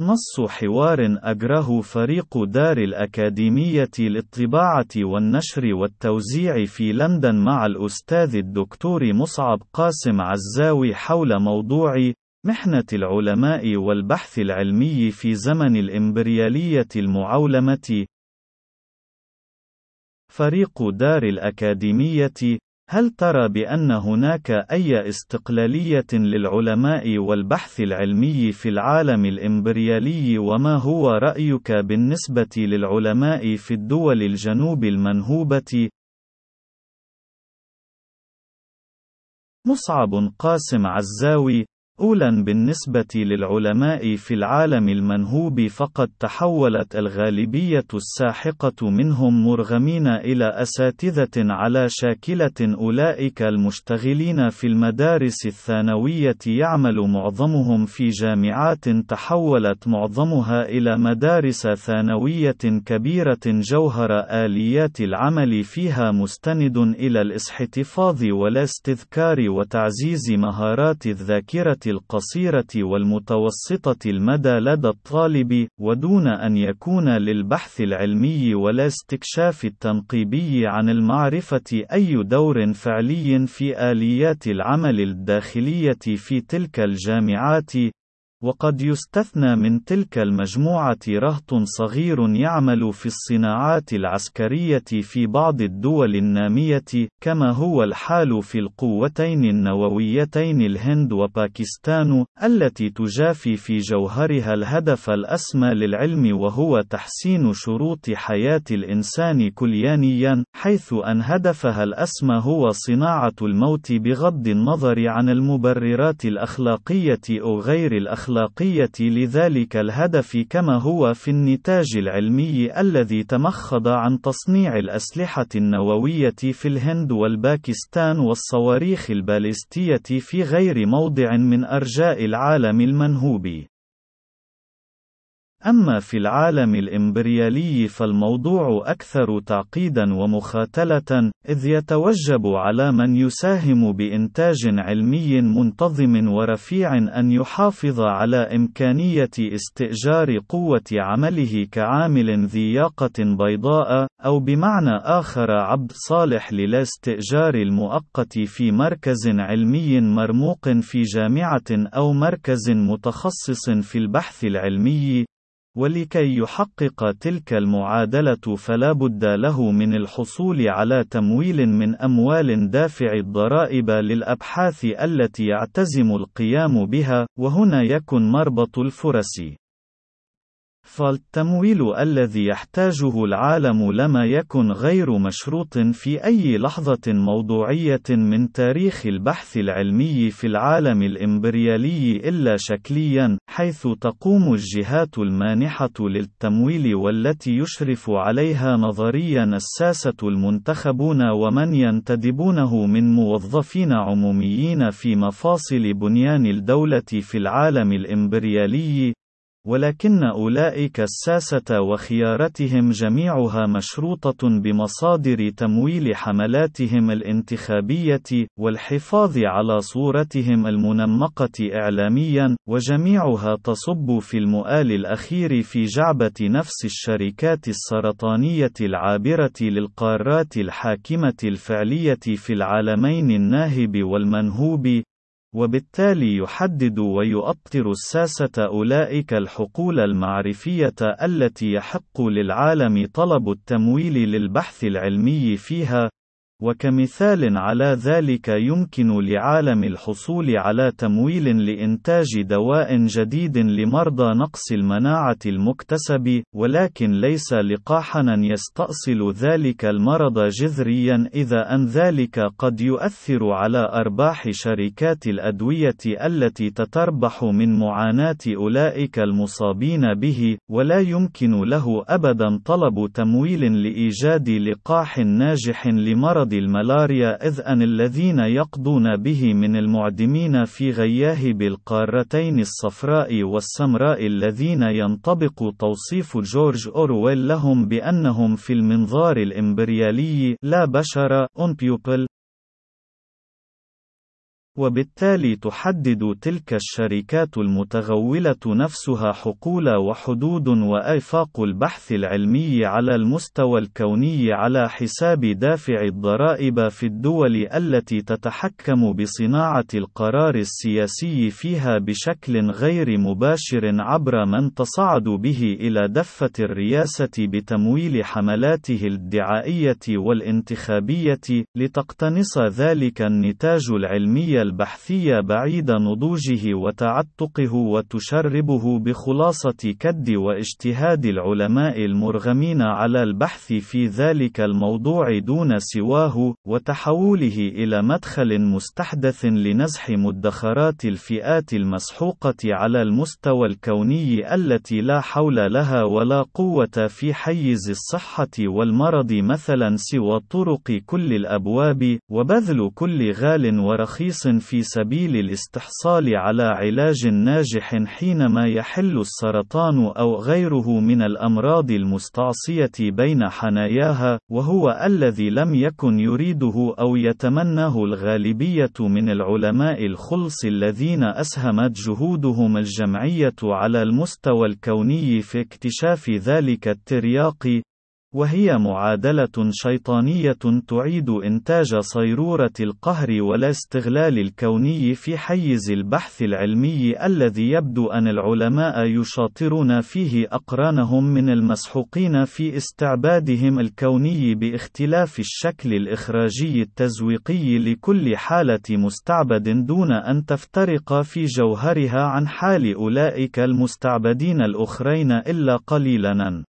نص حوار أجره فريق دار الأكاديمية للطباعة والنشر والتوزيع في لندن مع الأستاذ الدكتور مصعب قاسم عزاوي حول موضوع محنة العلماء والبحث العلمي في زمن الإمبريالية المعولمة. فريق دار الأكاديمية هل ترى بأن هناك أي استقلالية للعلماء والبحث العلمي في العالم الإمبريالي وما هو رأيك بالنسبة للعلماء في الدول الجنوب المنهوبة؟ مصعب قاسم عزاوي أولاً بالنسبة للعلماء في العالم المنهوب فقد تحولت الغالبية الساحقة منهم مرغمين إلى أساتذة على شاكلة أولئك المشتغلين في المدارس الثانوية يعمل معظمهم في جامعات تحولت معظمها إلى مدارس ثانوية كبيرة جوهر آليات العمل فيها مستند إلى الاستحفاظ والاستذكار وتعزيز مهارات الذاكرة القصيرة والمتوسطة المدى لدى الطالب، ودون أن يكون للبحث العلمي ولا استكشاف التنقيبي عن المعرفة أي دور فعلي في آليات العمل الداخلية في تلك الجامعات، وقد يستثنى من تلك المجموعة رهط صغير يعمل في الصناعات العسكرية في بعض الدول النامية، كما هو الحال في القوتين النوويتين الهند وباكستان، التي تجافي في جوهرها الهدف الأسمى للعلم وهو تحسين شروط حياة الإنسان كليانيا، حيث أن هدفها الأسمى هو صناعة الموت بغض النظر عن المبررات الأخلاقية أو غير الأخلاقية. الأخلاقية لذلك الهدف كما هو في النتاج العلمي الذي تمخض عن تصنيع الأسلحة النووية في الهند والباكستان والصواريخ البالستية في غير موضع من أرجاء العالم المنهوب. أما في العالم الإمبريالي فالموضوع أكثر تعقيدا ومخاتلة، إذ يتوجب على من يساهم بإنتاج علمي منتظم ورفيع أن يحافظ على إمكانية استئجار قوة عمله كعامل ذي ياقة بيضاء، أو بمعنى آخر عبد صالح للاستئجار المؤقت في مركز علمي مرموق في جامعة أو مركز متخصص في البحث العلمي، ولكي يحقق تلك المعادلة فلا بد له من الحصول على تمويل من أموال دافع الضرائب للأبحاث التي يعتزم القيام بها، وهنا يكن مربط الفرس. فالتمويل الذي يحتاجه العالم لما يكن غير مشروط في أي لحظة موضوعية من تاريخ البحث العلمي في العالم الإمبريالي إلا شكليا، حيث تقوم الجهات المانحة للتمويل والتي يشرف عليها نظريا الساسة المنتخبون ومن ينتدبونه من موظفين عموميين في مفاصل بنيان الدولة في العالم الإمبريالي، ولكن أولئك الساسة وخيارتهم جميعها مشروطة بمصادر تمويل حملاتهم الانتخابية، والحفاظ على صورتهم المنمقة إعلاميًا، وجميعها تصب في المؤال الأخير في جعبة نفس الشركات السرطانية العابرة للقارات الحاكمة الفعلية في العالمين الناهب والمنهوب، وبالتالي يحدد ويؤطر الساسة أولئك الحقول المعرفية التي يحق للعالم طلب التمويل للبحث العلمي فيها، وكمثال على ذلك يمكن لعالم الحصول على تمويل لإنتاج دواء جديد لمرضى نقص المناعة المكتسب، ولكن ليس لقاحًا يستأصل ذلك المرض جذريًا إذا أن ذلك قد يؤثر على أرباح شركات الأدوية التي تتربح من معاناة أولئك المصابين به، ولا يمكن له أبدًا طلب تمويل لإيجاد لقاح ناجح لمرض الملاريا إذ أن الذين يقضون به من المعدمين في غياهب القارتين الصفراء والسمراء الذين ينطبق توصيف جورج أورويل لهم بأنهم في المنظار الإمبريالي لا بشر وبالتالي تحدد تلك الشركات المتغولة نفسها حقول وحدود وآفاق البحث العلمي على المستوى الكوني على حساب دافع الضرائب في الدول التي تتحكم بصناعة القرار السياسي فيها بشكل غير مباشر عبر من تصعد به إلى دفة الرئاسة بتمويل حملاته الدعائية والانتخابية لتقتنص ذلك النتاج العلمي البحثية بعيد نضوجه وتعتقه وتشربه بخلاصة كد واجتهاد العلماء المرغمين على البحث في ذلك الموضوع دون سواه، وتحوله إلى مدخل مستحدث لنزح مدخرات الفئات المسحوقة على المستوى الكوني التي لا حول لها ولا قوة في حيز الصحة والمرض مثلا سوى طرق كل الأبواب، وبذل كل غال ورخيص في سبيل الاستحصال على علاج ناجح حينما يحل السرطان أو غيره من الأمراض المستعصية بين حناياها، وهو الذي لم يكن يريده أو يتمناه الغالبية من العلماء الخلص الذين أسهمت جهودهم الجمعية على المستوى الكوني في اكتشاف ذلك الترياق، وهي معادلة شيطانية تعيد إنتاج صيرورة القهر والاستغلال الكوني في حيز البحث العلمي الذي يبدو أن العلماء يشاطرون فيه أقرانهم من المسحوقين في استعبادهم الكوني باختلاف الشكل الإخراجي التزويقي لكل حالة مستعبد دون أن تفترق في جوهرها عن حال أولئك المستعبدين الأخرين إلا قليلاً.